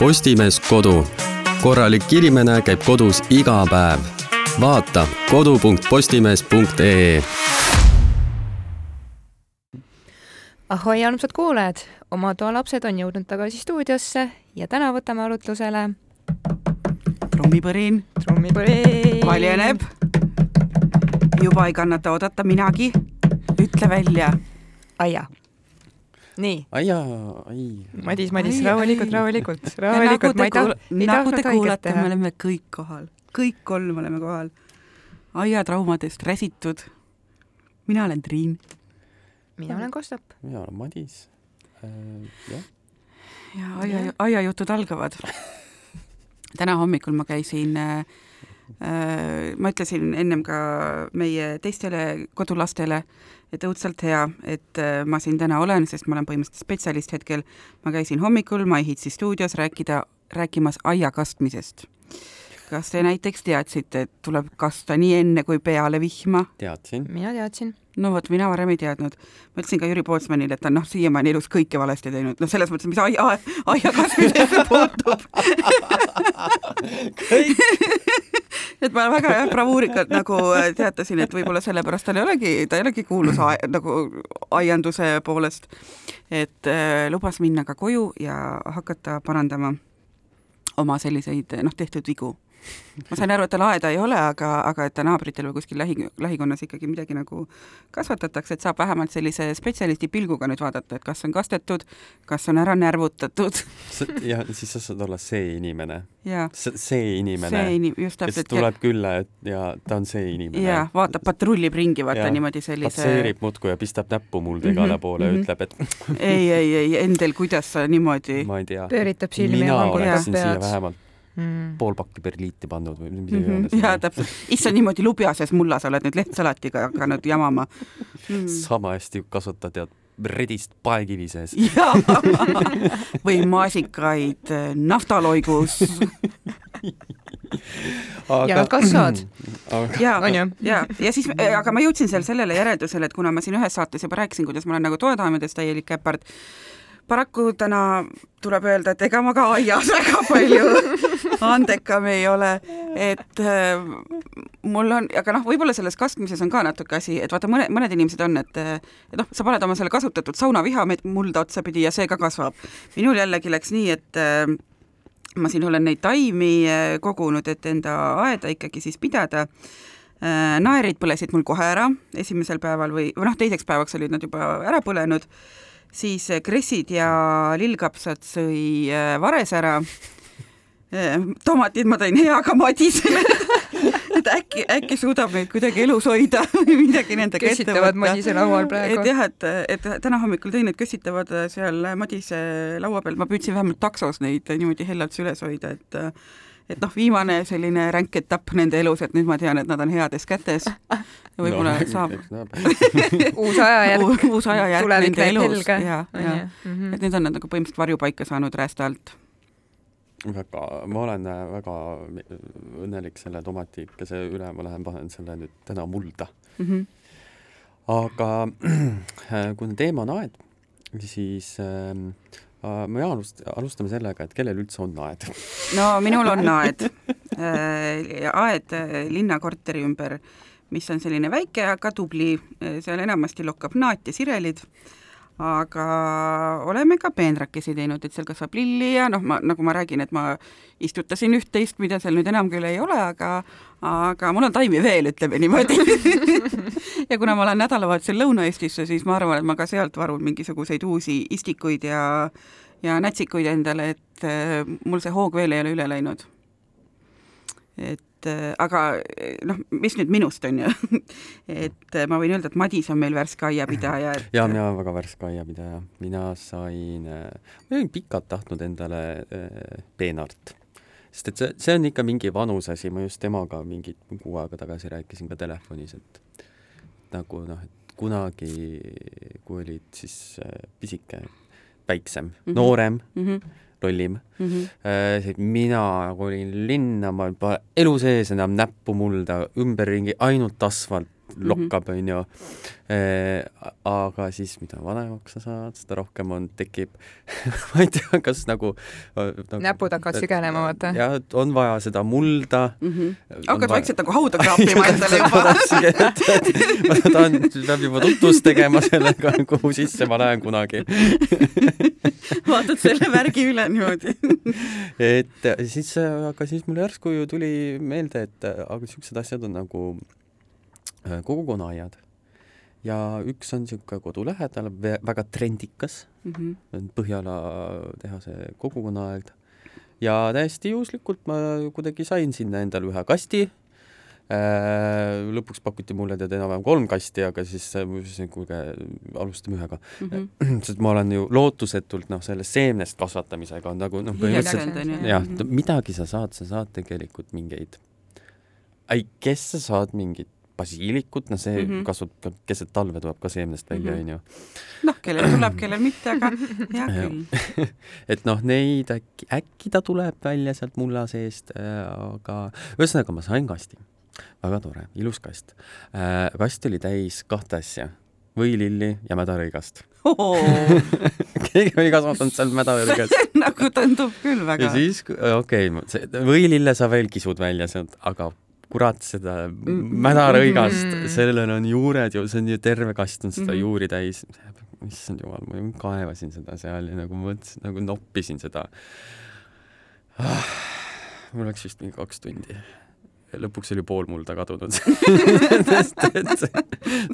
Postimees Kodu. korralik inimene käib kodus iga päev. vaata kodu.postimees.ee ahoi, armsad kuulajad, oma toa lapsed on jõudnud tagasi stuudiosse ja täna võtame arutlusele trummipõrin trummipõri. valjeneb. juba ei kannata oodata minagi. ütle välja. aia. Nii, aia, ai. Madis, Madis, rahulikult, rahulikult, rahulikult, ma ei taha, ei te tahtnud haiget kuulate, me teha. oleme kõik kohal, kõik kolm oleme kohal. aiatraumadest räsitud. mina olen Triin. mina olen Kostap. mina olen Madis äh,. jah, ja aia, aiajutud algavad. täna hommikul ma käisin äh, ma ütlesin ennem ka meie teistele kodulastele, et õudselt hea, et äh, ma siin täna olen, sest ma olen põhimõtteliselt spetsialist hetkel. ma käisin hommikul MyHitsi stuudios rääkida, rääkimas aia kastmisest. kas te näiteks teadsite, et tuleb kasta nii enne kui peale vihma? teadsin. mina teadsin. no vot, mina varem ei teadnud. ma ütlesin ka Jüri Pootsmanile, et ta on noh, siiamaani elus kõike valesti teinud, noh, selles mõttes, mis aia, aia kasvamisesse puutub et ma väga jah, bravuurikalt nagu äh, teatasin, et võib-olla sellepärast tal ei olegi, ta ei olegi kuulus nagu aianduse poolest. et äh, lubas minna ka koju ja hakata parandama oma selliseid noh, tehtud vigu ma sain aru, et tal aeda ei ole, aga, aga et ta naabritel või kuskil lähi, lähikonnas ikkagi midagi nagu kasvatatakse, et saab vähemalt sellise spetsialisti pilguga nüüd vaadata, et kas on kastetud, kas on ära närvutatud. Ja siis sa saad olla see inimene, ja see inimene. See, inim-, just kes täpselt, tuleb külla et ja ta on see inimene. ja vaatab, patrullib ringi, vaata Jah, niimoodi sellise patseerib muudkui ja pistab näppu mulda Mhm, igale poole ja mhm. ütleb, et ei, ei, ei, Endel, kuidas sa niimoodi ma ei tea. pööritab silmi ja mina valgutab oleksin siia pead vähemalt mm.. pool pakki perliiti pannud või mida mm. -hmm. jaa, täpselt. issand, niimoodi lubjases mullas oled nüüd lehtsalatiga hakanud jamama mm.. sama hästi kasvatad tead redist paekivi sees. või maasikaid äh, naftaloigus ja nad kasvavad. ja, On ju? ja, ja siis, aga ma jõudsin seal sellele järeldusele, et kuna ma siin ühes saates juba rääkisin, kuidas ma olen nagu toedaamades täielik käpard, paraku täna tuleb öelda, et ega ma ka aias väga palju andekam ei ole, et äh, mul on, aga noh, võib-olla selles kastmises on ka natuke asi, et vaata, mõne, mõned inimesed on, et äh, et noh, sa paned oma selle kasutatud saunaviha mulda otsapidi ja see ka kasvab. minul jällegi läks nii, et äh, ma siin olen neid taimi kogunud, et enda aeda ikkagi siis pidada naerid põlesid mul kohe ära esimesel päeval või, või noh, teiseks päevaks olid nad juba ära põlenud, siis äh, kressid ja lillkapsad sõi äh, vares ära. tomatid ma tõin heaga Madisele, et äkki, äkki suudab neid kuidagi elus hoida või midagi nendega ette kössitavad võtta. Madise laual praegu et. jah, et, et täna hommikul tõin, et kössitavad seal Madise laua peal, ma püüdsin vähemalt taksos neid niimoodi hellalt süles hoida, et et noh, viimane selline ränk etapp nende elus, et nüüd ma tean, et nad on heades kätes ja võib-olla no, saab uus ajajärk. uus ajajärk tulevik nende elus ja, ja Mhm. et nüüd on nad nagu põhimõtteliselt varjupaika saanud räästa alt. väga, ma olen äh, väga õnnelik selle tomatikese üle, ma lähen panen selle nüüd täna mulda. Mhm. aga äh, kuna teema on aed, siis äh, me alust-, alustame sellega, et kellel üldse on aed. no minul on aed, aed äh, linnakorteri ümber, mis on selline väike, aga tubli, seal enamasti lokkab naat ja sirelid aga oleme ka peenrakesi teinud, et seal kasvab lilli ja noh, ma nagu ma räägin, et ma istutasin üht-teist, mida seal nüüd enam küll ei ole, aga aga mul on taimi veel, ütleme niimoodi. ja kuna ma olen nädalavahetusel Lõuna-Eestisse, siis ma arvan, et ma ka sealt varun mingisuguseid uusi istikuid ja ja nätsikuid endale, et äh, mul see hoog veel ei ole üle läinud. et äh, aga äh, noh, mis nüüd minust on ju, et äh, ma võin öelda, et Madis on meil värske aiapidaja, et ja mina olen väga värske aiapidaja, mina sain, ma olin pikalt tahtnud endale peenart, sest et see, see on ikka mingi vanuse asi, ma just temaga mingi kuu aega tagasi rääkisin ka telefonis, et nagu noh, et kunagi, kui olid siis pisike, väiksem mm. -hmm. noorem, mm -hmm, lollim mm -hmm. äh,, mina nagu olin linna, ma elu sees enam näppu mulda, ümberringi ainult asfalt, lokkab, onju. aga siis, mida vanemaks sa saad, seda rohkem on, tekib ma ei tea, kas nagu, nagu näpud hakkavad sügelema, vaata. jah, on vaja seda mulda mm. -hmm. hakkad vaikselt nagu hauda kraapima endale juba ma tahan, peab juba tutvust tegema sellega, kuhu sisse ma lähen kunagi vaatad selle värgi üle niimoodi et siis, aga siis mul järsku ju tuli meelde, et aga siuksed asjad on nagu Äh, kogukonnaaiad ja üks on niisugune kodu lähedal, väga trendikas mm, -hmm. Põhjala tehase kogukonnaaed ja täiesti juhuslikult ma kuidagi sain sinna endale ühe kasti äh, lõpuks pakuti mulle tead enam-vähem kolm kasti, aga siis ma ütlesin, kuulge, alustame ühega mm. -hmm. sest ma olen ju lootusetult noh, sellest seemnest kasvatamisega on nagu noh, põhimõtteliselt jah, midagi sa saad, sa saad tegelikult mingeid, ei, kes sa saad mingit basiilikut, no see mm -hmm. kasvab ka keset talve, tuleb ka seemnest välja, mhm. onju. noh, kellel tuleb, kellel mitte, aga hea küll et noh, neid äkki, äkki ta tuleb välja sealt mulla seest äh,, aga ühesõnaga ma sain kasti. väga tore, ilus kast äh,. kast oli täis kahte asja, võililli ja mädarõigast oh. keegi oli kasvatanud seal mädarõigast nagu tundub küll väga. ja siis, okei okay,, võilille sa veel kisud välja sealt, aga kurat, seda mädarõigast sellel on juured ju, see on ju terve kast on seda mm -hmm. juuri täis. issand jumal, ma kaevasin seda seal ja nagu mõtlesin, nagu noppisin seda ah,. mul läks vist mingi kaks tundi lõpuks oli pool mulda kadunud sest et see,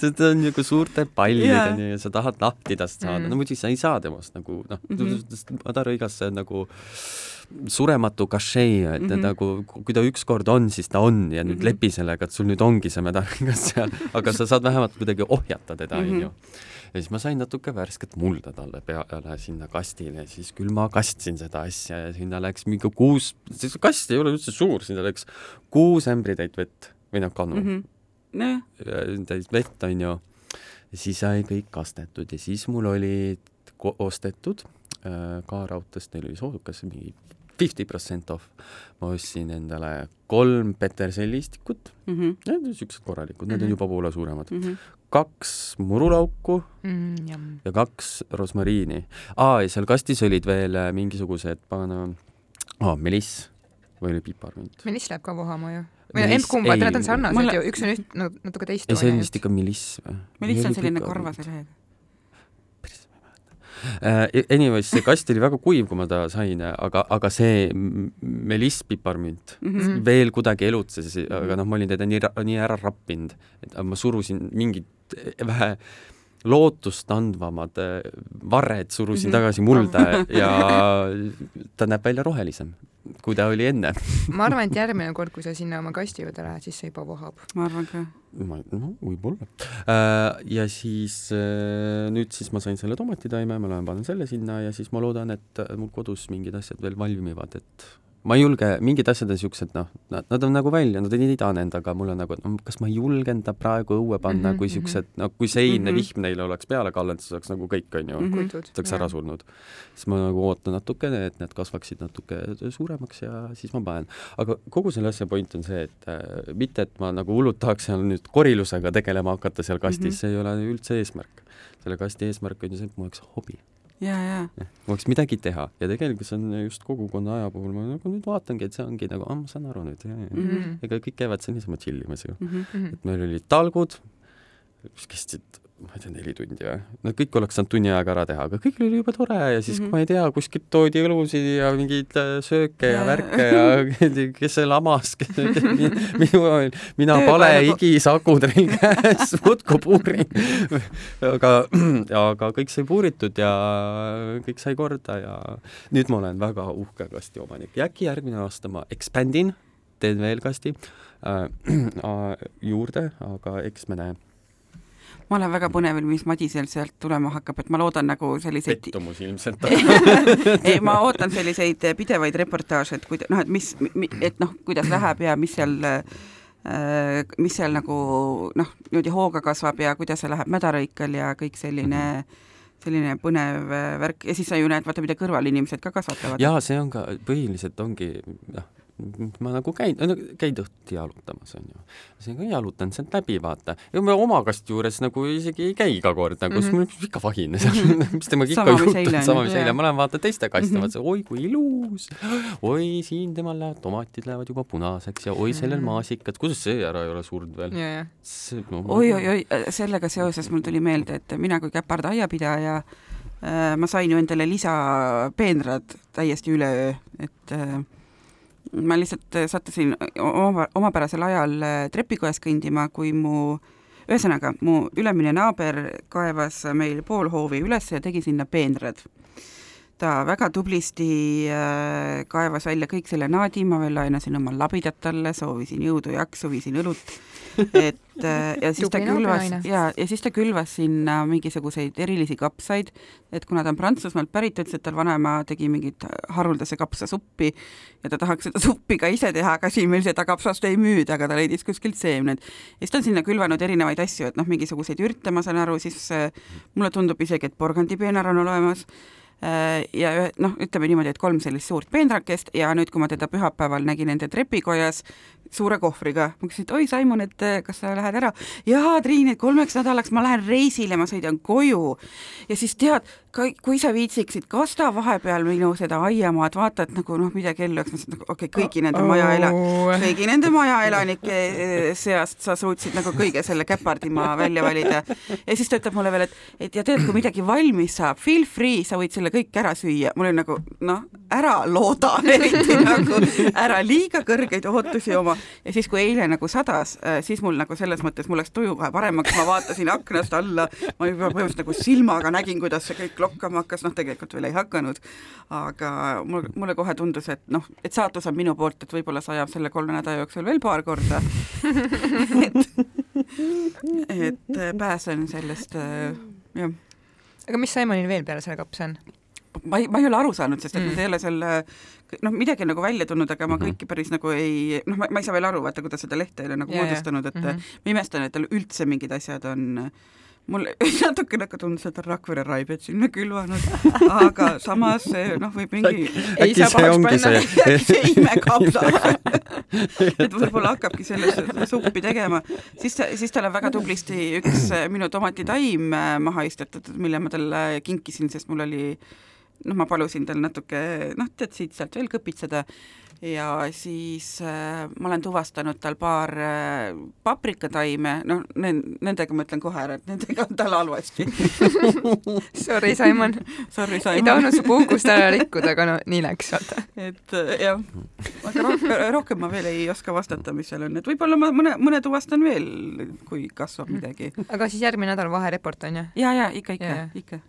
see on nagu suurte pallideni yeah. ja sa tahad lahti tast saada mm., no muidugi sa ei saa temast nagu noh mm -hmm., madarõigas see on nagu surematu kašee, et mm -hmm. nagu kui ta ükskord on, siis ta on ja nüüd mm -hmm. lepi sellega, et sul nüüd ongi see madarõigas seal, aga sa saad vähemalt kuidagi ohjata teda, onju mhm ja siis ma sain natuke värsket mulda talle peale sinna kastile siis küll ma kastsin seda asja ja sinna läks mingi kuus, see kast ei ole üldse suur, sinna läks kuus ämbritäit vett või noh, kannu mm. -hmm. täis vett, onju. siis sai kõik kastetud ja siis mul olid ostetud ka raudteest, neil oli soodukas mingi fifty percent off. ma ostsin endale kolm petersellistikut mm, -hmm. need on siuksed korralikud, need mm -hmm. on mhm. juba poole suuremad mm. -hmm kaks murulauku mm, ja kaks rosmariini. aa, ja seal kastis olid veel äh, mingisugused, pagana, aa, meliss või oli piparmünt. meliss läheb ka vohama ju. või no emb-kumb, vaata nad on sarnased ju, üks on üht, natuke teistmoodi. ei, see on vist ikka meliss või? meliss on selline karvase lehega. Anyways, see kast oli väga kuiv, kui ma ta sain, aga, aga see melisspiparmünt mm -hmm. veel kuidagi elutses, aga noh, ma olin teda nii, nii ära rappinud, et ma surusin mingit vähe lootust andvamad äh, varred surusin -hmm. tagasi mulda ja ta näeb välja rohelisem, kui ta oli enne. ma arvan, et järgmine kord, kui sa sinna oma kasti juurde lähed, siis see juba vohab. ma arvan ka. ma, noh, võib-olla. Äh, ja siis äh, nüüd siis ma sain selle tomatitaime, ma lähen panen selle sinna ja siis ma loodan, et mul kodus mingid asjad veel valmivad, et ma ei julge, mingid asjad on siuksed, noh, nad, nad on nagu välja, nad ei idanenud, aga mul on nagu, et kas ma julgen ta praegu õue panna mm, -hmm, kui siuksed, no kui see eilne mm -hmm. vihm neile oleks peale kallanud, siis oleks nagu kõik, on ju mm, -hmm. ta oleks ära surnud. siis ma nagu ootan natukene, et need kasvaksid natuke suuremaks ja siis ma panen. aga kogu selle asja point on see, et äh, mitte, et ma nagu hullult tahaks seal nüüd korilusega tegelema hakata seal kastis mm, -hmm. see ei ole üldse eesmärk. selle kasti eesmärk on ju see, et mul oleks hobi ja, ja. võiks midagi teha ja tegelikult see on just kogukonna aja puhul, ma nagu nüüd vaatangi, et see ongi nagu, aa, ma saan aru nüüd, mm -hmm. ega kõik käivad seal niisama chill imas ju mm. -hmm. et meil olid talgud, mis kestsid ma ei tea, neli tundi või? no kõik oleks saanud tunni ajaga ära teha, aga kõik oli jube tore ja siis mm, -hmm. ma ei tea, kuskilt toodi õlusid ja mingeid äh, sööke ja värke ja kes see lamas, minu, mina palehigi sakudril käes, muudkui puurin. aga, aga kõik sai puuritud ja kõik sai korda ja nüüd ma olen väga uhke kasti omanik ja äkki järgmine aasta ma expandin, teen veel kasti äh, äh, juurde, aga eks me näe ma olen väga põnevil, mis Madisel sealt tulema hakkab, et ma loodan nagu selliseid pettumus ilmselt. Ei, ma ootan selliseid pidevaid reportaaže, et kuida-, noh, et mis, et noh, kuidas läheb ja mis seal äh, mis seal nagu noh, niimoodi hooga kasvab ja kuidas see läheb mädarõikal ja kõik selline selline põnev värk. Ja siis sa ju näed, vaata, mida kõrval inimesed ka kasvatavad. jaa, see on ka, põhiliselt ongi noh, ma nagu käin, käid õhtuti jalutamas, on ju. siis ka jalutan sealt läbi, vaata. ja ma oma kasti juures nagu isegi ei käi iga kord nagu mm, -hmm. mul ikka vahine seal mis temaga ikka juhtub, sama mis eile, ma lähen vaatan teiste mm, -hmm. vaatan, oi kui ilus, oi siin temal lähevad tomatid lähevad juba punaseks ja oi sellel mhm. maasikad, kuidas see ära ei ole surnud veel yeah.? No, oi, oi, oi, sellega seoses mul tuli meelde, et mina kui käpard aiapidaja äh, ma sain ju endale lisapeenrad täiesti üleöö, et äh, ma lihtsalt äh, sattusin oma, omapärasel ajal äh, trepikojas kõndima, kui mu ühesõnaga, mu ülemine naaber kaevas meil pool hoovi üles ja tegi sinna peenrad ta väga tublisti äh, kaevas välja kõik selle naadi, ma veel laenasin oma labidat talle, soovisin jõudu, jaksu, viisin õlut, et äh, ja siis ta külvas ja, ja siis ta külvas sinna mingisuguseid erilisi kapsaid, et kuna ta on Prantsusmaalt pärit, ütles, et tal vanaema tegi mingit haruldase kapsasuppi ja ta tahaks seda suppi ka ise teha, aga siin meil seda kapsast ei müüda, aga ta leidis kuskilt seemned. ja siis ta on sinna külvanud erinevaid asju, et noh, mingisuguseid ürte, ma saan aru, siis äh, mulle tundub isegi, et porgandipeenar on olemas ja noh, ütleme niimoodi, et kolm sellist suurt peenrakest ja nüüd, kui ma teda pühapäeval nägin nende trepikojas suure kohvriga, ma küsisin, et oi, Saimon, et äh, kas sa lähed ära? jaa, Triin, et kolmeks nädalaks ma lähen reisile, ma sõidan koju. ja siis tead, kui sa viitsiksid, kasta vahepeal minu seda aiamaad, vaata, et nagu noh, midagi ellu, eks ma ütlesin, et okei okay,, kõigi nende oh. maja ela-, kõigi nende majaelanike äh, seast sa suutsid nagu kõige selle käpardimaa välja valida. ja siis ta ütleb mulle veel, et, et ja tead, kui midagi valmis saab, feel free, sa võid selle selle kõik ära süüa, mul oli nagu noh, ära looda eriti nagu, ära liiga kõrgeid ootusi oma. Ja siis, kui eile nagu sadas, äh, siis mul nagu selles mõttes, mul läks tuju kohe paremaks, ma vaatasin aknast alla, ma juba põhimõtteliselt nagu silmaga nägin, kuidas see kõik lokkama hakkas, noh, tegelikult veel ei hakanud, aga mul, mulle kohe tundus, et noh, et saatus on minu poolt, et võib-olla sajab selle kolme nädala jooksul veel paar korda. Et, et pääsen sellest, äh, jah aga mis Simonil veel peale selle kapsa on? ma ei, ma ei ole aru saanud, sest et mm. nad ei ole selle noh, midagi nagu välja tulnud, aga ma mm -hmm. kõiki päris nagu ei, noh, ma ei saa veel aru, vaata, kuidas seda lehte ei ole nagu yeah, moodustanud, et mm -hmm. ma imestan, et tal üldse mingid asjad on mul natuke nagu tundus, et on Rakvere raibed sinna külvanud, aga samas noh, võib mingi äkki see ongi see see imekapsas et võib-olla hakkabki sellest suppi tegema, siis, siis tal on väga tublisti üks minu tomatitaim maha istutud, mille ma talle kinkisin, sest mul oli noh, ma palusin tal natuke noh, tead siit-sealt veel kõpitseda ja siis äh, ma olen tuvastanud tal paar äh, paprikataime, noh, nendega ma ütlen kohe ära, et nendega on tal halvasti Sorry, Simon. Sorry, Simon. ei tahtnud su puhkust ära rikkuda, aga no nii läks, vaata. et äh, jah, aga rohkem, rohkem ma veel ei oska vastata, mis seal on, et võib-olla ma mõne, mõne tuvastan veel, kui kasvab midagi. aga siis järgmine nädal vahereport on ju? ja, ja ikka, ikka, ikka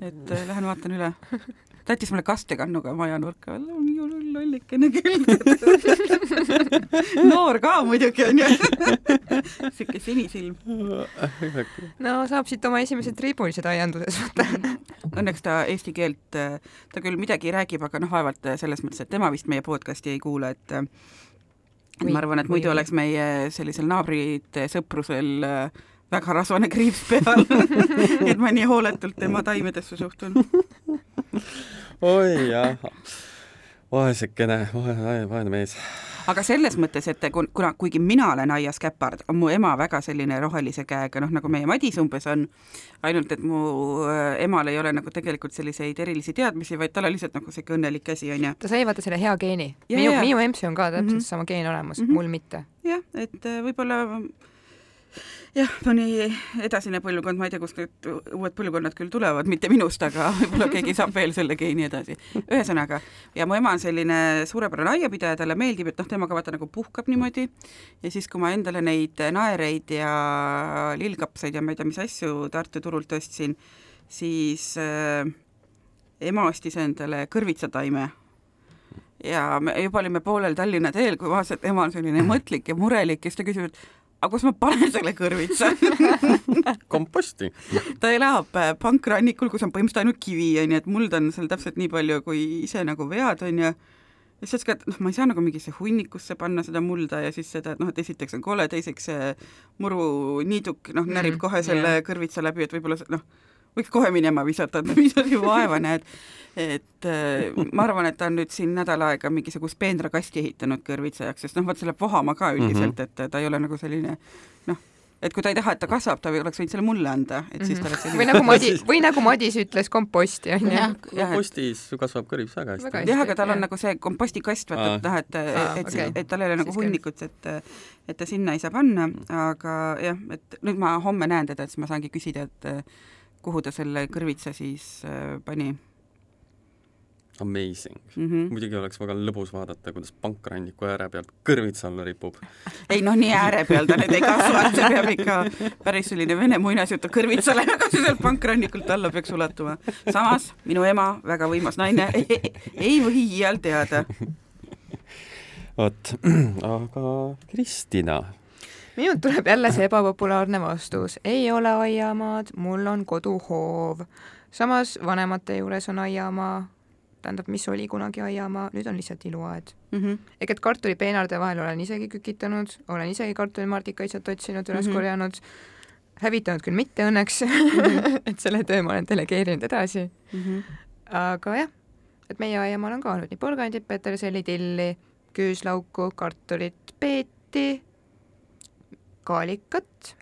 et äh, lähen vaatan üle. ta jättis mulle kastekannuga maja nurka, lollikene küll noor ka muidugi onju siuke sinisilm. no saab siit oma esimesed triibulised aianduses võtta. Õnneks ta eesti keelt, ta küll midagi räägib, aga noh, vaevalt selles mõttes, et tema vist meie podcast'i ei kuule, et ma arvan, et muidu oleks meie sellisel naabrite sõprusel äh, väga rasvane kriips peal et ma nii hooletult tema taimedesse suhtun. oi jah, vaesekene, vaene mees. aga selles mõttes, et kuna, kuigi mina olen aias käpard, on mu ema väga selline rohelise käega, noh nagu meie Madis umbes on, ainult et mu äh, emal ei ole nagu tegelikult selliseid erilisi teadmisi, vaid tal on lihtsalt nagu sihuke õnnelik käsi, onju. ta sai vaata selle hea geeni. minu, minu EMS-i on ka täpselt mm -hmm. sama geen olemas mm, -hmm. mul mitte. jah, et äh, võib-olla jah, mõni edasine põlvkond, ma ei tea, kust need uued põlvkonnad küll tulevad, mitte minust, aga võib-olla keegi saab veel selle geeni edasi. ühesõnaga, ja mu ema on selline suurepärane aiapidaja, talle meeldib, et noh, temaga vaata nagu puhkab niimoodi ja siis, kui ma endale neid naereid ja lillkapsaid ja ma ei tea, mis asju Tartu turult ostsin, siis äh, ema ostis endale kõrvitsataime ja me juba olime poolel Tallinna teel, kui vaatasin, et ema on selline mõtlik ja murelik ja siis ta küsib, et aga kus ma panen selle kõrvitsa komposti ta elab äh, pankrannikul, kus on põhimõtteliselt ainult kivi, onju, et mulda on seal täpselt nii palju, kui ise nagu vead, onju. ja siis ütles ka, et noh, ma ei saa nagu mingisse hunnikusse panna seda mulda ja siis seda, et noh, et esiteks on kole, teiseks see muruniiduk, noh, närib mm, kohe selle yeah. kõrvitsa läbi, et võib-olla noh, võiks kohe minema visata, et mis sa siin vaeva näed. et äh, ma arvan, et ta on nüüd siin nädal aega mingisugust peenrakasti ehitanud kõrvitsa jaoks, sest noh, vot see läheb vohama ka üldiselt mm, -hmm. et ta ei ole nagu selline noh, et kui ta ei taha, et ta kasvab, ta oleks võinud selle mulle anda, et siis ta oleks selline või nagu Madis, või nagu Madis ütles, komposti on ju. kompostis kasvab kõrvits väga hästi. jah, aga tal on nagu see kompostikast, vaata, et noh, et, et, okay. et tal ei ole nagu hunnikut, et et ta sinna ei saa panna, aga jah, et nüüd ma homme näen teda, et siis ma saangi küsida, et kuhu ta selle kõrvitsa siis äh, pani. Amazing mm. -hmm. muidugi oleks väga lõbus vaadata, kuidas pankranniku ääre pealt kõrvits alla ripub. ei noh, nii ääre peal ta nüüd ei kasva, see peab ikka päris selline vene muinasjutu kõrvitsale, aga see sealt pankrannikult alla peaks ulatuma. samas minu ema, väga võimas naine, ei või iial teada. vot, aga Kristina minult tuleb jälle see ebapopulaarne vastus, ei ole aiamaad, mul on koduhoov. samas vanemate juures on aiamaa, tähendab, mis oli kunagi aiamaa, nüüd on lihtsalt iluaed mm. -hmm. ehk et kartulipeenarde vahel olen isegi kükitanud, olen isegi kartulimardikaid sealt otsinud, üles mm -hmm. korjanud, hävitanud küll mitte õnneks mm, -hmm. et selle töö ma olen delegeerinud edasi mm. -hmm. aga jah, et meie aiamaal on ka olnud nii porgandit, peterselli, tilli, küüslauku, kartulit, peeti kaalikat.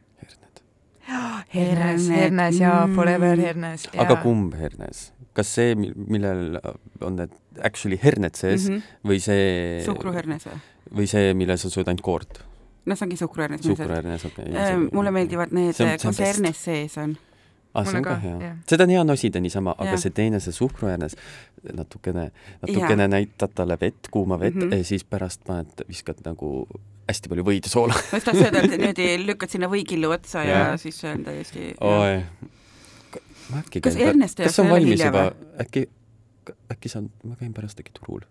herned. hernes, hernes ja mm. forever hernes. aga kumb hernes? kas see, millel on need actually herned sees mm -hmm. või see suhkruhernes või? või see, millel sa sööd ainult koort? no see ongi suhkruhernes. suhkruhernes, okei okay, äh,. mulle meeldivad need, kus hernes sees on ah, see on ka hea. seda on hea nosida niisama, aga see teine, see suhkruhernes, natukene, natukene ja. näitad talle vett, kuuma vett mm -hmm. ja siis pärast paned, viskad nagu hästi palju võid ja soola. ma just tahtsin öelda, et niimoodi lükkad sinna võikillu otsa ja, ja siis see on täiesti oi. ma äkki kas Ernest kas see on valmis juba, äkki, äkki saan, ma käin pärast äkki turul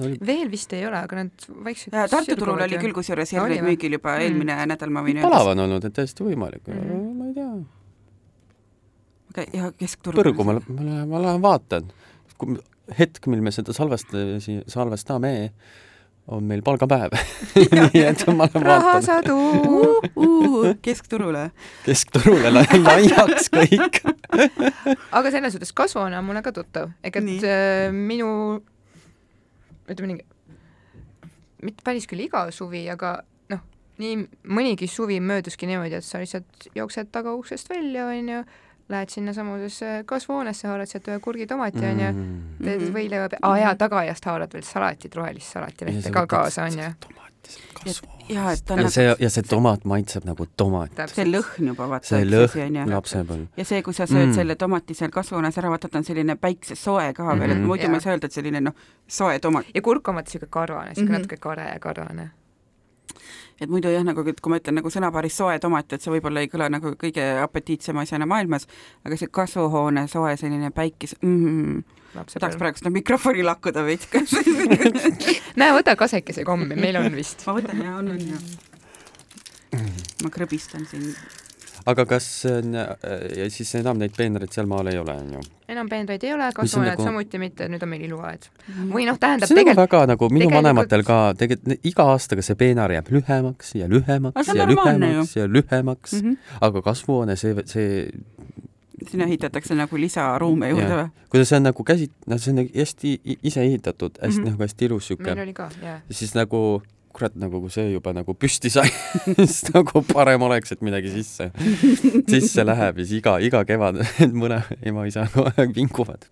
oli... veel vist ei ole, aga nad vaikselt Tartu turul oli küll kusjuures herneid müügil juba eelmine mm. nädal, ma võin öelda. palav on olnud, et täiesti võimalik mm., ma ei tea. okei okay,, ja keskturul? Põrgu ma, ma lähen, ma lähen vaatan. hetk, mil me seda salvestame, salvestame, on meil palgapäev nii et ma lähen vaatan. rahasadu uh, uh, keskturule. keskturule laiaks kõik aga selles suhtes kasvuhoone on mulle ka tuttav, ega et äh, minu ütleme nii, mitte päris küll iga suvi, aga noh, nii mõnigi suvi mööduski niimoodi, et sa lihtsalt jooksed tagauksest välja, onju lähed sinnasamusesse kasvuhoonesse, haarad sealt ühe kurgitomati, onju, mm. teed võileiva peale, aa jaa, tagaaiast haarad veel salatit, rohelist salatilehte ka kaasa, onju. ja, et ta on ja nagu... see, ja see tomat maitseb nagu tomat. see lõhn juba, vaata. see lõhn lapsepõlv. ja see, kui sa sööd mm. selle tomati seal kasvuhoones ära, vaata, ta on selline päiksesoe ka veel mm, -hmm. et mhm. muidu ja. ma ei saa öelda, et selline noh, soe tomat. ja kurk on vaata siuke karvane, siuke mm -hmm. natuke kare ja karvane et muidu jah, nagu kui ma ütlen nagu sõnapaaris soe tomat, et see võib-olla ei kõla nagu kõige apetiitsema asjana maailmas, aga see kasvuhoone soe selline päikese mm, tahaks praegu seda mikrofoni lakkuda veits näe, võta kasekese kommi, meil on vist. ma võtan ja on, on ja. ma krõbistan siin aga kas ja siis enam neid peenraid sealmaal ei ole, on ju? enam peenraid ei ole, kasvuhooned nagu... samuti mitte, nüüd on meil iluaed. või noh, tähendab see on tegelikult... väga nagu minu tegelikult... vanematel ka, tegelikult iga aastaga see peenar jääb lühemaks ja lühemaks ja lühemaks ja lühemaks mm, -hmm. aga kasvuhoone, see, see sinna ehitatakse nagu lisaruume juurde või? kuidas see on nagu käsit-, noh, see on nagu hästi ise ehitatud, hästi mm -hmm. nagu hästi ilus sihuke. meil oli ka, jah. siis nagu kurat, nagu kui see juba nagu püsti sai siis nagu parem oleks, et midagi sisse, sisse läheb ja siis iga, iga kevad mõne ema-isa kogu aeg vinguvad.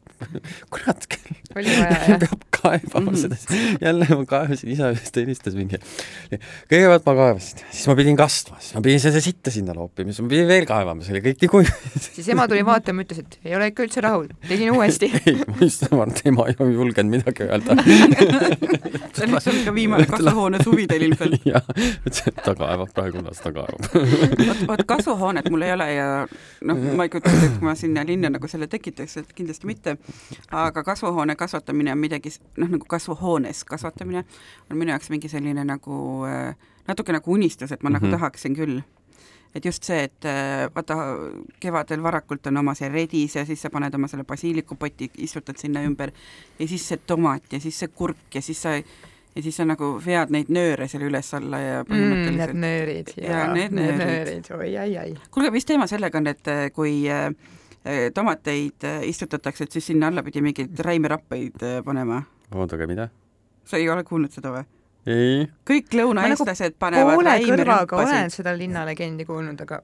kurat küll. peab kaevama mm -hmm. seda. jälle ma kaevasin, isa vist helistas mingi. kõigepealt ma kaevasin, siis ma pidin kastma, siis ma pidin seda sitta sinna loopima, siis ma pidin veel kaevama, see oli kõik nii kuiv. siis ema tuli vaatama, ütles, et ei ole ikka üldse rahul, tegin uuesti. ei, ma just arvan, et ema ei julgenud midagi öelda see oli sul ka viimane kasvuhoone suvi teil ilmselt. jah, ta kaevab praegu, las ta kaevab vot, vot kasvuhoonet mul ei ole ja noh, ma ei kujuta ette, et kui ma sinna linna nagu selle tekitaks, et kindlasti mitte, aga kasvuhoone kasvatamine on midagi, noh, nagu kasvuhoones kasvatamine on minu jaoks mingi selline nagu äh, natuke nagu unistus, et ma mm -hmm. nagu mhm. tahaksin küll et just see, et äh, vaata, kevadel varakult on oma see redis ja siis sa paned oma selle basiilikupoti, istutad sinna ümber ja siis see tomat ja siis see kurk ja siis sa ja siis sa nagu vead neid nööre seal üles-alla ja mm, põhimõtteliselt mm, need nöörid ja, ja need, need nöörid, oi-ai-ai. kuulge, mis teema sellega on, et äh, kui äh, eh, tomateid istutatakse, et siis sinna alla pidi mingeid räimerappeid panema. oodake, mida? sa ei ole kuulnud seda või? ei. kõik lõunaeestlased nagu panevad kõrvaga olen räimerappasid. seda linnalegendi kuulnud, aga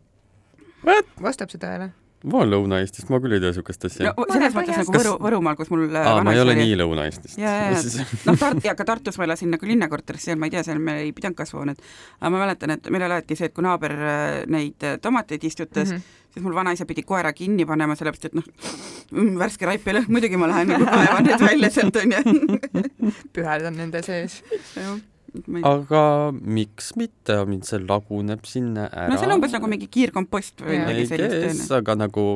What? vastab see tõele? Ma olen Lõuna-Eestist, ma küll ei tea niisugust asja no selles Ma mõttes olen nagu Võru, Võrumaal, kus mul aa, ma ei ole oli. nii Lõuna-Eestist. ja, ja, ja noh, Tart- ja ka Tartus ma elasin nagu linnakorteris, seal ma ei tea, seal meil ei pidanud kasvuhoonet. aga ma mäletan, et meil alati see, et kui naaber äh, neid äh, tomateid istutas mm. -hmm. siis mul vanaisa pidi koera kinni panema, sellepärast et noh mm,, värske raip ei lõhn, muidugi ma lähen nagu kaevan need välja sealt onju. püheldan nende sees. Aga miks mitte, see laguneb sinna ära. no see on umbes nagu mingi kiirkompost või midagi ei sellist aga nagu,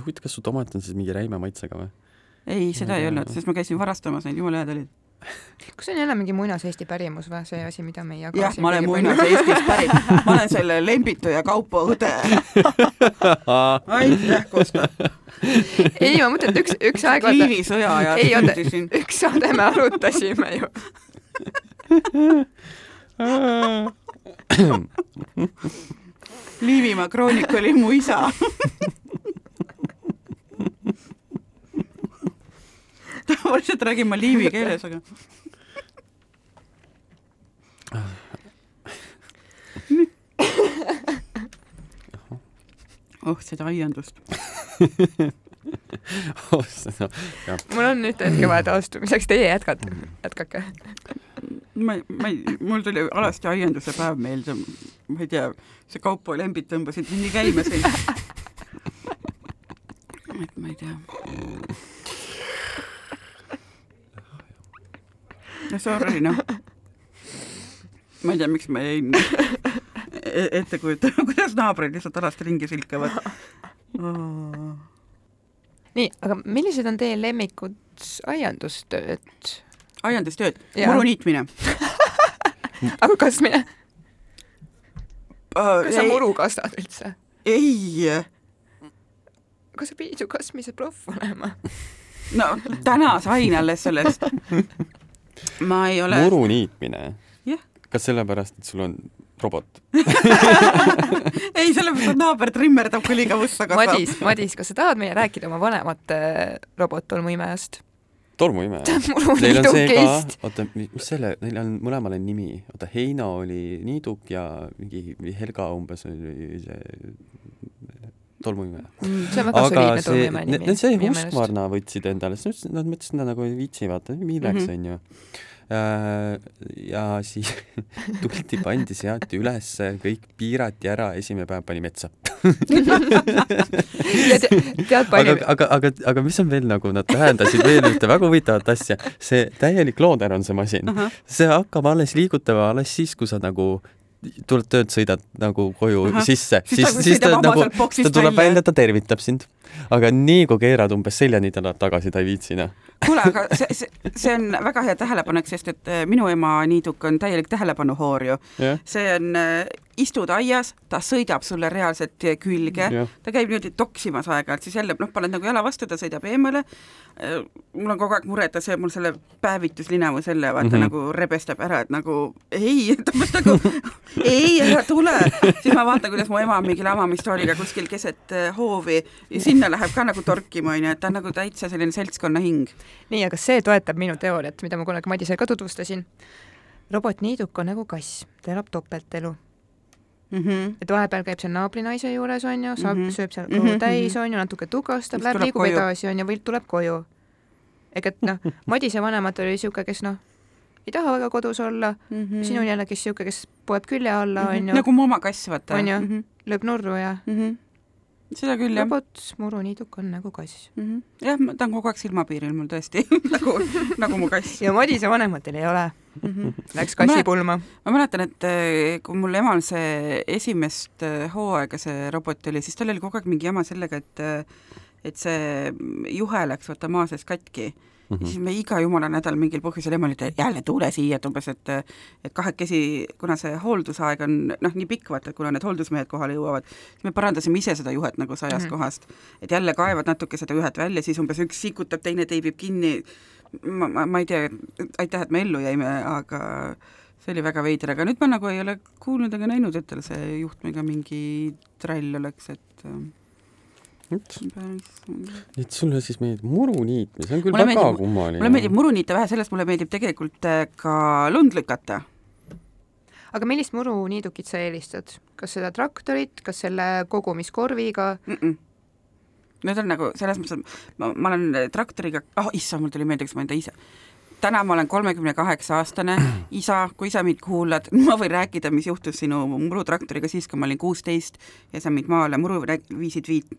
huvitav, kas su tomat on siis mingi räime maitsega või? ei, seda ei olnud, sest ma käisin varastamas neid, jumala head olid. kas see on jälle mingi muinaseesti pärimus või see asi, mida me ei jaga jah, ma olen muinas Eestist pärit, ma olen selle Lembitu ja Kaupo õde. aitäh, Kosta. ei, ma mõtlen, et üks, üks aeg Liivi sõja ajal ei oota, sündisin. üks saade me arutasime ju. Liivimaa kroonik oli mu isa. tavaliselt räägin ma liivi keeles, aga. oh, seda aiandust. mul on nüüd hetke vaja taastumiseks, teie jätkate, jätkake. ma ma ei, mul tuli alasti aianduse päev meelde, ma ei tea, see Kaupo lembid tõmbasid mind nii käima siin. et ma ei tea. no sorry noh. ma ei tea, miks ma jäin e- ette kujutama, kuidas naabrid lihtsalt alasti ringi silkavad oh.. Nii, aga millised on teie lemmikud aiandustööd? aiandustööd, muru niitmine aga kasmine, uh,. kas sa muru kastad üldse? ei kas sa pidid ju kasmise proff olema? no täna sain alles sellest. ma ei ole. muru niitmine? Jah. kas sellepärast, et sul on robot? ei, sellepärast, et naaber trimmerdab, kui liiga vussa kasvab. Madis, Madis, kas sa tahad meile rääkida oma vanemate robottolmuimejast? tolmuimeja? Neil on see ka oota, mis selle, neil on mõlemal on nimi, oota, Heino oli niiduk ja mingi Helga umbes oli see tolmuimeja. see on väga aga soliidne see, tolmuimeja nimi. see meelest. Husqvarna võtsid endale, siis nad mõtlesid, et nad nagu ei viitsi vaata, milleks Mhm. onju. Ja siis tuldi, pandi, seati ülesse, kõik piirati ära, esimene päev pani metsa. te, tead palju aga, aga, aga, aga mis on veel nagu, nad tähendasid veel ühte väga huvitavat asja, see täielik looder on see masin. see hakkab alles liigutama alles siis, kui sa nagu tuled tööd, sõidad nagu koju Ahah. sisse, Siis siis ta-, nagu, ta tuleb välja, ta tervitab sind. Aga nii kui keerad umbes seljani, ta läheb tagasi, ta ei viitsi noh. kuule, aga see, see, see on väga hea tähelepanek, sest et äh, minu ema niiduk on täielik tähelepanuhoor ju. jah, see on, istud aias, ta sõidab sulle reaalselt külge, jah. ta käib niimoodi toksimas aeg-ajalt, siis jälle noh, paned nagu jala vastu, ta sõidab eemale. mul on kogu aeg mure, et ta sööb mul selle päevituslinamu selle, vaata mm. -hmm. nagu rebestab ära, et nagu ei, et umbes nagu ei, ära tule. siis ma vaatan, kuidas mu ema mingi lamamistooliga kuskil keset äh, hoovi ja sinna läheb ka nagu torkima, onju, et ta on nagu täitsa selline seltskonnahing. nii, aga see toetab minu teooriat, mida ma kunagi Madisele ka tutvustasin. robotniiduk on nagu kass, ta elab topeltelu. Mm -hmm. et vahepeal käib seal naabrinaise juures, on ju, saab mm, Mhm. -hmm. sööb seal Mhm, kõhu mhm. täis, on ju, natuke Siis läheb, liigub koju. edasi, on ju, või tuleb koju. ehk et noh, Madise vanemad oli niisugune, kes noh, ei taha väga kodus olla Mm mm., sinu jälle, kes niisugune, kes poeb külje alla, on ju, nagu mu oma kass, vaata. On ju? mm. -hmm. lööb nurru ja Mm -hmm. Seda küll, jah. robot muruniiduk on nagu kass. mm. -hmm. jah, ta on kogu aeg silmapiiril mul tõesti nagu, nagu mu kass ja Madise vanematel ei ole, mm. -hmm. läks kassipulma. ma mäletan, et eh, kui mul emal see esimest eh, hooaega see robot oli, siis tal oli kogu aeg mingi jama sellega, et eh, et see juhe läks vaata maa sees katki mm. Mhm. siis me iga jumala nädal mingil põhjusel ema et jälle tule siia, et umbes, et et kahekesi, kuna see hooldusaeg on noh, nii pikk, vaata, kuna need hooldusmehed kohale jõuavad, siis me parandasime ise seda juhet nagu sajast mm. -hmm. kohast. et jälle kaevad natuke seda juhet välja, siis umbes üks sikutab, teine teibib kinni, ma, ma, ma ei tea, aitäh, et me ellu jäime, aga see oli väga veider, aga nüüd ma nagu ei ole kuulnud ega näinud, et tal see juhtmega mingi trall oleks, et nii et sulle siis meeldib muru niitmine, see on küll Mulle väga meeldib- kummaline. mulle meeldib muru niita vähe, sellest mulle meeldib tegelikult äh, ka lund lükata aga millist muruniidukit sa eelistad, kas seda traktorit, kas selle kogumiskorviga? mm. -mm. Need on nagu selles mõttes, et ma, ma olen traktoriga, ah oh, issand, mul tuli meelde, kas ma enda isa, täna ma olen kolmekümne kaheksa aastane isa, kui sa mind kuulad, ma võin rääkida, mis juhtus sinu murutraktoriga siis, kui ma olin kuusteist ja sa mind maale muru viisid viit-,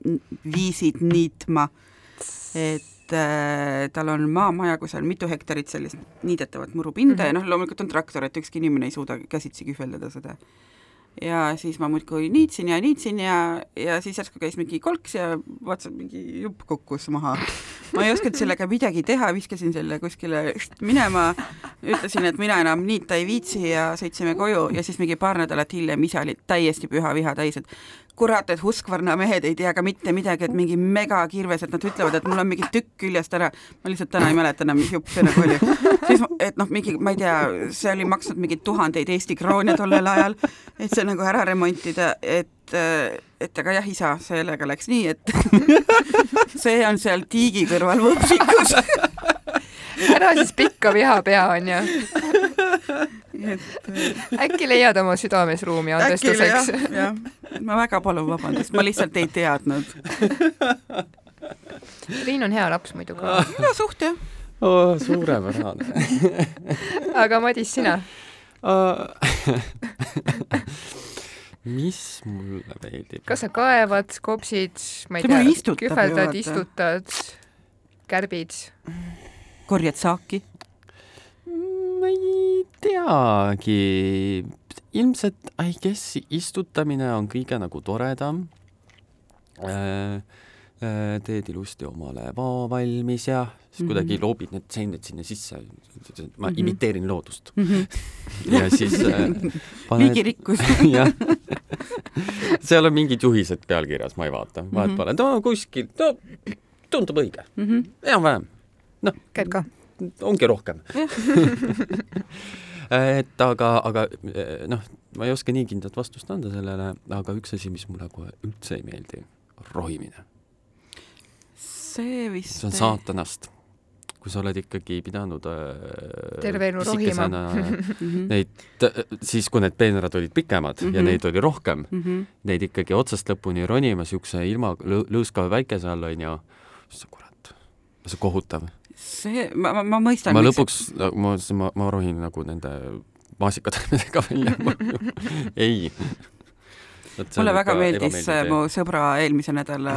viisid niitma. et äh, tal on maamaja, kus on mitu hektarit sellist niidetavat murupinda mm -hmm. ja noh, loomulikult on traktor, et ükski inimene ei suuda käsitsi kühveldada seda ja siis ma muudkui niitsin ja niitsin ja, ja siis järsku käis mingi kolks ja vaatasin, mingi jupp kukkus maha. ma ei osanud sellega midagi teha, viskasin selle kuskile minema, ütlesin, et mina enam niita ei viitsi ja sõitsime koju ja siis mingi paar nädalat hiljem isa oli täiesti püha viha täis, et kurat, et Husqvarna mehed ei tea ka mitte midagi, et mingi megakirves, et nad ütlevad, et mul on mingi tükk küljest ära, ma lihtsalt täna ei mäleta enam, mis jupp see nagu oli. siis, et noh, mingi, ma ei tea, see oli maksnud mingeid tuhandeid Eesti kroone tollel ajal, et see nagu ära remontida, et et aga jah, isa, sellega läks nii, et see on seal tiigi kõrval võpsikus. ära siis pikka viha pea, onju. Et äkki leiad oma südames ruumi andestuseks? jah, ma väga palun vabandust, ma lihtsalt ei teadnud. Triin on hea laps muidu ka. no suht jah. oh, suurepärane aga Madis, sina? mis mulle meeldib? kas sa kaevad, kopsid, ma ei Tema tea, kühveldad, istutad, kärbid? korjad saaki? Teagi, ilmselt I guess istutamine on kõige nagu toredam äh, äh, teed ilusti omale vao valmis ja siis kuidagi Mhm. loobid need seened sinna sisse. ma Mhm. imiteerin loodust mm. -hmm. ja siis äh, paned liigirikkus jah, seal on mingid juhised pealkirjas, ma ei vaata, vahet Mhm. pole, no kuskil, no tundub õige, mm. -hmm. enam-vähem, käid ka? ongi rohkem et aga, aga eh, noh, ma ei oska nii kindlat vastust anda sellele, aga üks asi, mis mulle kohe üldse ei meeldi, rohimine. see vist see on saatanast. kui sa oled ikkagi pidanud äh, Terve elu rohima. -hmm. neid, siis kui need peenrad olid pikemad mm -hmm. ja Mhm. neid oli rohkem, Mm -hmm. neid ikkagi otsast lõpuni ronima siukse ilma lõ- lõõskava päikese all onju, siis kurat, see on kohutav. See, ma, ma, ma mõistan. ma lõpuks, ma, ma, ma rohin nagu nende maasikataimedega välja. Ei. mulle väga meeldis mu sõbra eelmise nädala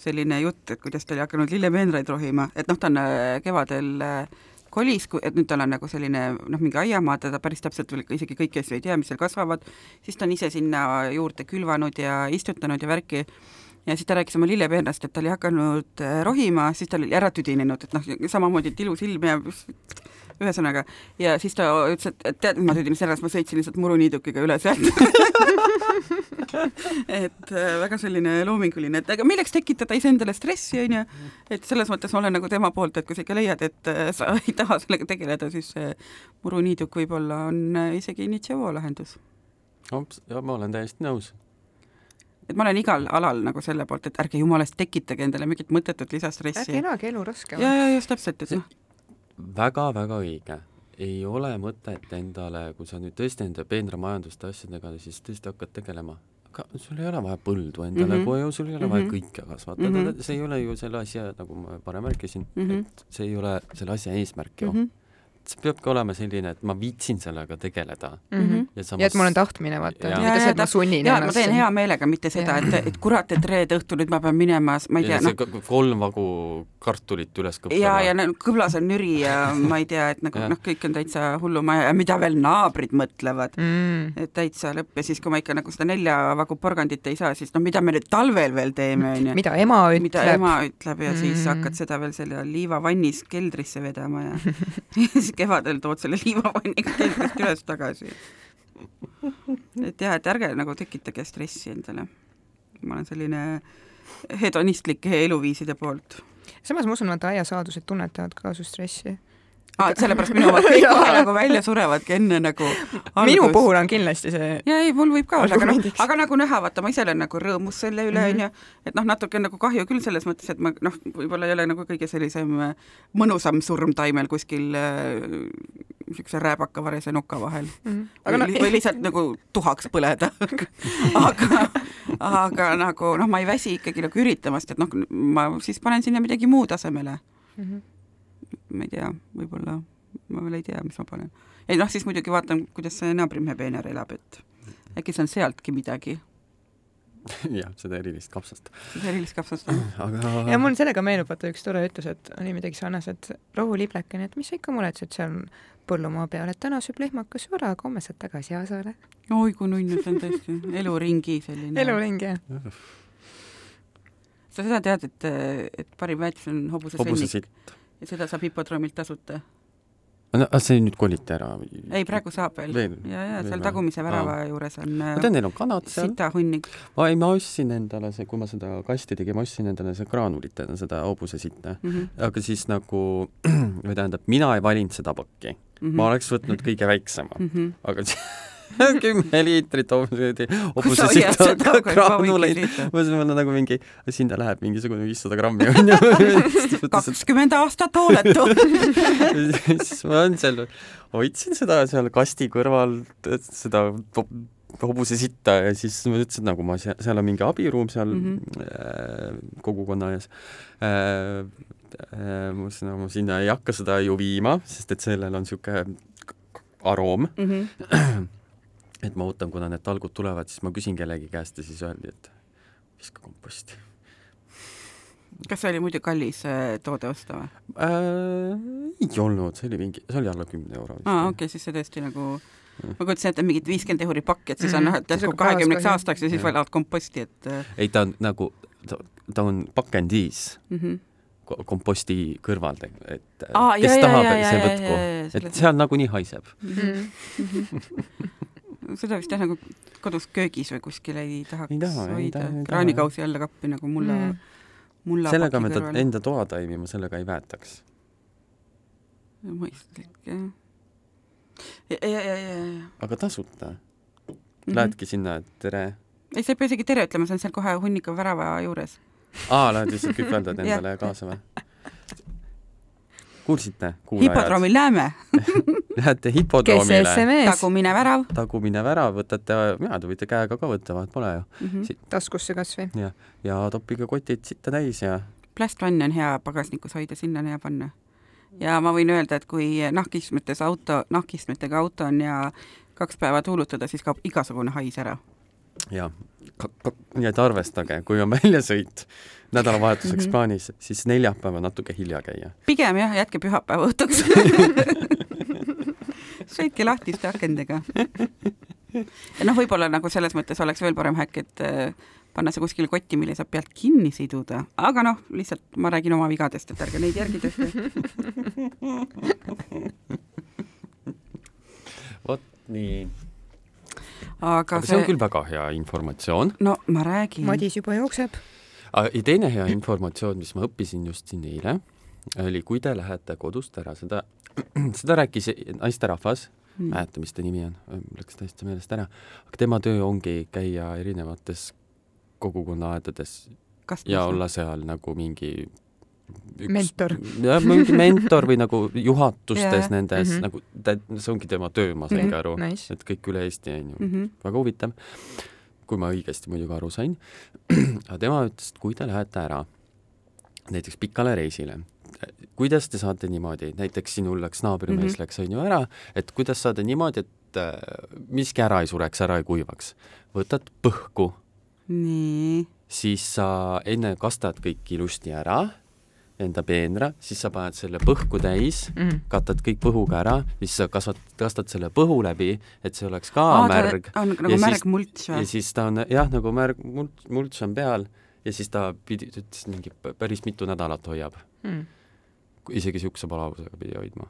selline jutt, et kuidas ta oli hakanud lillepeenraid rohima, et noh, ta on äh, kevadel äh, kolis, et nüüd tal on nagu selline noh, mingi aiamaa, ta päris täpselt veel isegi kõiki asju ei tea, mis seal kasvavad, siis ta on ise sinna juurde külvanud ja istutanud ja värki ja siis ta rääkis oma lillepeenrast, et ta oli hakanud äh, rohima, siis ta oli ära tüdinenud, et noh, samamoodi, et ilus ilm ja ühesõnaga, ja siis ta ütles, et, tead, ma ära, siis ma sõitsin lihtsalt muruniidukiga üle sealt et äh, väga selline loominguline, et aga milleks tekitada iseendale stressi, on ju, et selles mõttes ma olen nagu tema poolt, et kui sa ikka leiad, et äh, sa ei taha sellega tegeleda, siis muruniiduk võib-olla on isegi initsio lahendus. ja ma olen täiesti nõus. Et ma olen igal alal nagu selle poolt, et ärge jumalast tekitage endale mingit mõttetut lisastressi. ärge elage elu ja, raskemaks. ja just täpselt, et noh, väga-väga õige. ei ole mõtet endale, kui sa nüüd tõesti nende peenramajanduste asjadega siis tõesti hakkad tegelema, aga sul ei ole vaja põldu endale mm Mhm. -hmm. koju, sul ei ole mm -hmm. Mhm. vaja kõike kasvatada mm, Mhm. -hmm. see ei ole ju selle asja, nagu ma varem rääkisin mm, Mhm. -hmm. et see ei ole selle asja eesmärk ju mm -hmm. -hmm. see peabki olema selline, et ma viitsin sellega tegeleda Mhm. ja samas ja et mul on tahtmine, vaata, mitte see, et ma sunnin ja ma teen hea meelega, mitte seda, et, et kurat, et reede õhtul nüüd ma pean minema, ma ei tea, ja see k- kolm vagu kartulit üles kõppama. ja, ja no kõblas on nüri ja ma ei tea, et nagu noh, kõik on täitsa hullumaja ja mida veel naabrid mõtlevad, mm. et täitsa lõpp ja siis, kui ma ikka nagu seda nelja vagu porgandit ei saa, siis no mida me nüüd talvel veel teeme, onju. mida ema mida ütleb. ema ütleb ja siis Mm. hakkad seda veel selle liivavannis keldrisse vedama ja siis kevadel tood selle liivavanniga keldrist üles tagasi. et jah, et ärge nagu tekitage stressi endale. ma olen selline hedonistlike eluviiside poolt. samas ma usun, et aiasaadused tunnetavad ka su stressi. aa, et sellepärast minu omad kõik kohe nagu välja surevadki enne nagu minu puhul on kindlasti see ja ei, mul võib ka olla, aga noh aga nagu näha, vaata ma ise olen nagu rõõmus selle üle Mhm. onju, et noh, natuke nagu kahju küll selles mõttes, et ma noh, võib-olla ei ole nagu kõige sellisem äh, mõnusam surm taimel kuskil niisuguse äh, rääbakavarese nuka vahel. Mhm. aga aga või, no või lihtsalt nagu tuhaks põleda. Aga, aga nagu noh, ma ei väsi ikkagi nagu üritamast, et noh, ma siis panen sinna midagi muud asemele, Mhm. Ma ei tea, võib-olla ma veel ei tea, mis ma panen. ei noh, siis muidugi vaatan, kuidas see naabrimehe peenar elab, et äkki see on sealtki midagi, jah, seda erilist kapsast. seda erilist kapsast. aga ja mul sellega meenub vaata üks tore ütlus, et oli midagi sarnaselt, rohuliblekene, et mis sa ikka muretsed seal põllumaa peal, et täna sööb lehmakas ära, aga homme saad tagasi Aasaare. oi kui nunnu, see on tõesti eluringi selline. eluring jah. sa seda tead, et, et parim väetis on hobuse hobuse sõnnik. Ja seda saab hipodroomilt tasuta no ah, see nüüd koliti ära. ei, praegu saab veel, Veel? ja, ja Veel seal või? tagumise värava juures on ma tean, neil on kanad seal. sitahunnik. ei, ma ostsin endale see, kui ma seda kasti tegin, ma ostsin endale see graanulitena seda hobuse sitta. Mhm, aga siis nagu, või tähendab, mina ei valinud seda pakki. mhm. ma oleks võtnud kõige väiksema, -hmm. aga kümme liitrit hobuse Kus sa hobuse hoiad sitta seda, kui graanuleid ma mõtlesin, mul on nagu mingi, sinna läheb mingisugune viissada grammi onju. kakskümmend aastat hooletu. siis ma olen seal, hoidsin seda seal kasti kõrval, seda ho- hobuse sitta ja siis ma ütlesin, nagu ma seal, seal on mingi abiruum seal mm. -hmm. äh, kogukonna ees äh,. Äh, ma mõtlesin, no ma sinna ei hakka seda ju viima, sest et sellel on niisugune aroom, Mhm. et ma ootan, kuna need talgud tulevad, siis ma küsin kellegi käest ja siis öeldi, et viska komposti kas see oli muidu kallis äh, toode osta või? äh,. ei olnud, see oli mingi, see oli alla kümne euro vist aa, okei okay,, siis see tõesti nagu ma kujutasin ette mingit viiskümmend euri pakki, et siis on Mhm. noh, et Siis jätkub hakkab kahekümneks aastaks ja siis Jah. valad komposti, et äh, ei, ta on nagu, ta, on pakendis mm -hmm. ko- komposti kõrval, et Aa, kes ja, ja, tahab, see võtku et seal nagunii haiseb. seda vist jah, nagu kodus köögis või kuskil ei tahaks Ei taha, hoida kraanikausi alla kappi nagu mulla Mm. mulla sellega paki ta enda toataimi ma sellega ei väetaks. mõistlik jah. ja, ja, ja, ja, ja aga tasuta mm. -hmm. Lähedki sinna, et tere. ei, sa ei pea isegi tere ütlema, see on seal kohe hunniku värava juures. aa, lähed lihtsalt Jah. endale kaasa või? kuulsite, hipodroomil näeme, Lähete kes hipodroomile, tagumine värav tagumine värav, võtate, mina te võite käega ka võtta, vahet pole ju. mm. -hmm. Si- taskusse kasvõi. ja toppige kotid sitta täis ja plastvann on hea pagasnikus hoida, sinna on hea panna. ja ma võin öelda, et kui nahkistmetes auto, nahkistmetega auto on ja kaks päeva tuulutada, siis kaob igasugune hais ära. Ja ka, ka, nii et arvestage, kui on väljasõit nädalavahetuseks mm. -hmm. plaanis, siis neljapäeval natuke hilja käia. pigem jah, jätke pühapäeva õhtuks. sõitke lahtiste akendega. ja noh, võib-olla nagu selles mõttes oleks veel parem häkk, et äh, panna see kuskile kotti, mille saab pealt kinni siduda, aga noh, lihtsalt ma räägin oma vigadest, et ärge neid järgi tehke. vot nii. Aga see on küll väga hea informatsioon. no ma räägin. Madis juba jookseb. ja teine hea informatsioon, mis ma õppisin just siin eile, oli, kui te lähete kodust ära, seda, seda rääkis naisterahvas, Mm. mäleta, mis ta nimi on, läks täiesti meelest ära, aga tema töö ongi käia erinevates kogukonnaaedades kas ja olla seal nagu mingi üks, Mentor. jah, mingi mentor või nagu juhatustes Jaa. nendes mm. -hmm. nagu see ongi tema töö, ma saingi Mhm. aru, Nice. et kõik üle Eesti on ju mm. -hmm. väga huvitav, kui ma õigesti muidugi aru sain. aga tema ütles, et kui te lähete ära näiteks pikale reisile, kuidas te saate niimoodi, näiteks sinul läks naabrimees mm. -hmm. läks on ju ära, et kuidas saada niimoodi, et äh, miski ära ei sureks, ära ei kuivaks. võtad põhku, nii, siis sa enne kastad kõik ilusti ära, enda peenra, siis sa paned selle põhku täis, Mhm. katad kõik põhuga ära, siis sa kasvat-, kastad selle põhu läbi, et see oleks ka märg on nagu Ja märg mults ja või? siis ta on jah, nagu märg, mults, mults on peal ja siis ta pidi, ta ütles mingi päris mitu nädalat hoiab, Mm. isegi niisuguse palavusega pidi hoidma.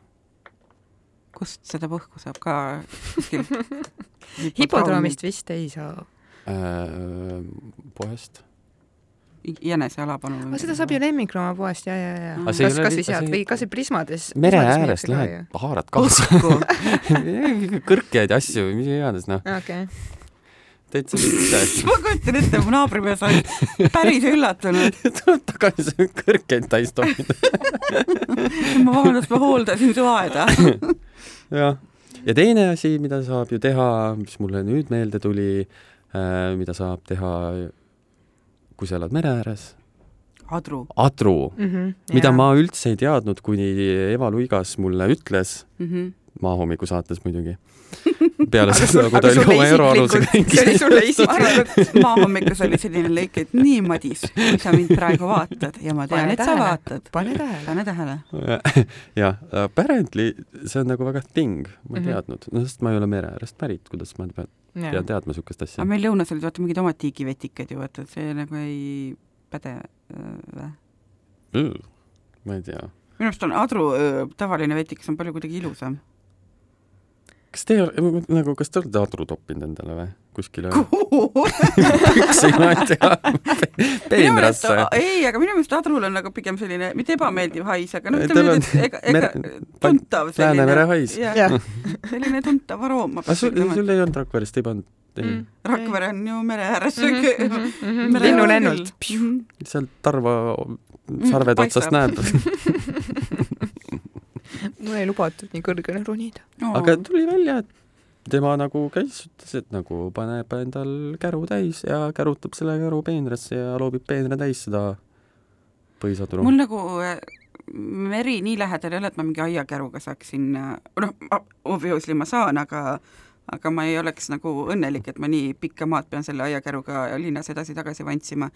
kust seda põhku saab ka hipodroomist vist ei saa. Äh, poest. Jänese alapanu. aga seda saab ju lemmikloomapoest ja, ja, ja kas, kas või sealt või kas või Prismades. mere äärest lähed, haarad kaasa kõrkeid asju või mis iganes, noh, okei, täitsa mitte. ma kujutan ette, mu naabrimees oli päris üllatunud. tuleb tagasi see kõrkeid täis toppida. ma vabandust, ma hooldasin su aeda. jah, ja teine asi, mida saab ju teha, mis mulle nüüd meelde tuli äh,, mida saab teha, kui sa elad mere ääres, adru adru, Mhm. mida ma üldse ei teadnud, kuni Eva Luigas mulle ütles, mm. -hmm. Maahommiku saates muidugi. peale seda, kui ta oli sulle oma euroalusega see oli sulle isiklikult- maahommikus oli selline lõik, et nii, Madis, kui sa mind praegu vaatad ja ma tean, Pane et sa vaatad, pane tähele. pane tähele. jah, apparently see on nagu väga thing, ma ei Mhm. teadnud, no sest ma ei ole mere äärest pärit, kuidas ma pean pean teadma niisugust asja aga. meil lõunas olid vaata mingid omad tiigivetikad ju, vaata, et see nagu ei päde äh, või? ma ei tea. minu arust on adru öö, tavaline vetikas on palju kuidagi ilusam. Kas te nagu, kas te olete adru toppinud endale või kuskile? kuhu? püksi, ma ei tea, peenrasse. ei, aga minu meelest adrul on nagu pigem selline, mitte ebameeldiv hais, aga noh, Ei, ütleme nii, et ega, ega mere- tuntav Läänemere selline. hais. jah, selline tuntav aroom, aga sul, sul ei olnud Rakverest, ei pannud Mm. Rakvere on ju mere ääres Mhm, mm. mhm, mhm. -hmm. linnulennult. sealt Tarva sarvede paistab. otsast näeb. Mul ei lubatud nii kõrgele ronida. aga tuli välja, et tema nagu käis, ütles, et nagu paneb endal käru täis ja kärutab selle käru peenrasse ja loobib peenra täis seda põhisadru. mul nagu äh, meri nii lähedal ei ole, et ma mingi aiakäruga saaksin, noh, obviously ma saan, aga aga ma ei oleks nagu õnnelik, et ma nii pikka maad pean selle aiakäruga linnas edasi-tagasi vantsima.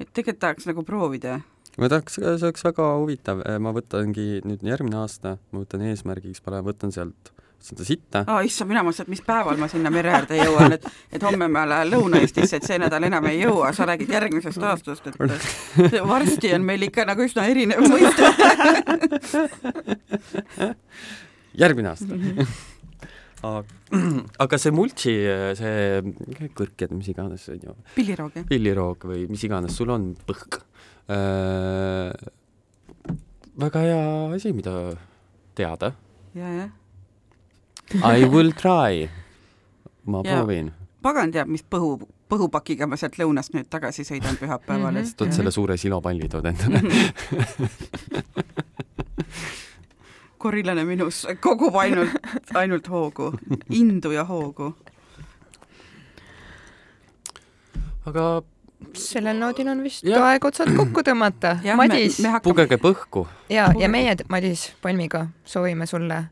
et tegelikult tahaks nagu proovida. Ma tahaks, see oleks väga huvitav, ma võtangi nüüd järgmine aasta, ma võtan eesmärgiks, panen, võtan sealt seda sitta aa, issand, mina mõtlesin, et mis päeval ma sinna mere äärde jõuan, et et homme ma lähen Lõuna-Eestisse, et see nädal enam ei jõua, sa räägid järgmisest aastast, et see varsti on meil ikka nagu üsna erinev mõiste. järgmine aasta. aga, aga see multsi, see kõrked, mis iganes, on ju, pilliroog, jah? pilliroog või mis iganes sul on, põhk. Väga hea asi, mida teada. ja, jah. I will try. ma Ja- proovin. pagan teab, mis põhu, põhupakiga ma sealt lõunast nüüd tagasi sõidan pühapäeval, et tood selle suure silopalli tood endale. gorillane minus kogub ainult, ainult hoogu, indu ja hoogu. aga sellel noodil on vist Jah. aeg otsad kokku tõmmata. Madis me hakkame, pugege põhku. ja, ja meie, Madis Palmiga soovime sulle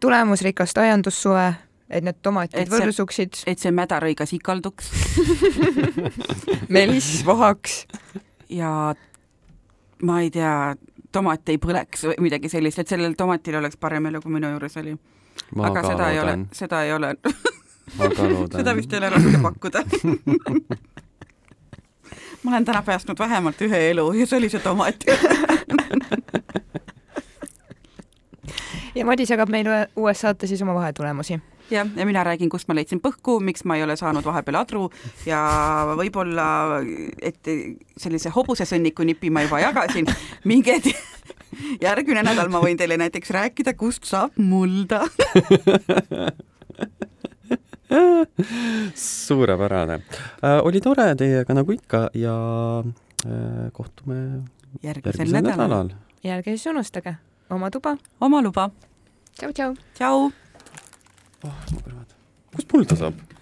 tulemusrikast aiandussuve, et need tomatid võrsuksid, et see mädarõigas ikalduks melis vohaks. ja ma ei tea, tomat ei põleks või midagi sellist, et sellel tomatil oleks parem elu, kui minu juures oli. aga seda ei ole loodan,, seda ei ole, loodan. seda vist ei ole raske pakkuda. ma olen täna päästnud vähemalt ühe elu ja see oli see tomat. ja Madis jagab meile uues saates siis oma vahetulemusi. jah, ja mina räägin, kust ma leidsin põhku, miks ma ei ole saanud vahepeal adru ja võib-olla, et sellise hobusesõnniku nipi ma juba jagasin, minge järgmine nädal ma võin teile näiteks rääkida, kust saab mulda. Suurepärane äh,. oli tore teiega nagu ikka ja äh, kohtume järgmisel järgmisel nädalal. nädalal. ja ärge siis unustage oma tuba. oma luba. tšau-tšau. tšau. kust mulda saab?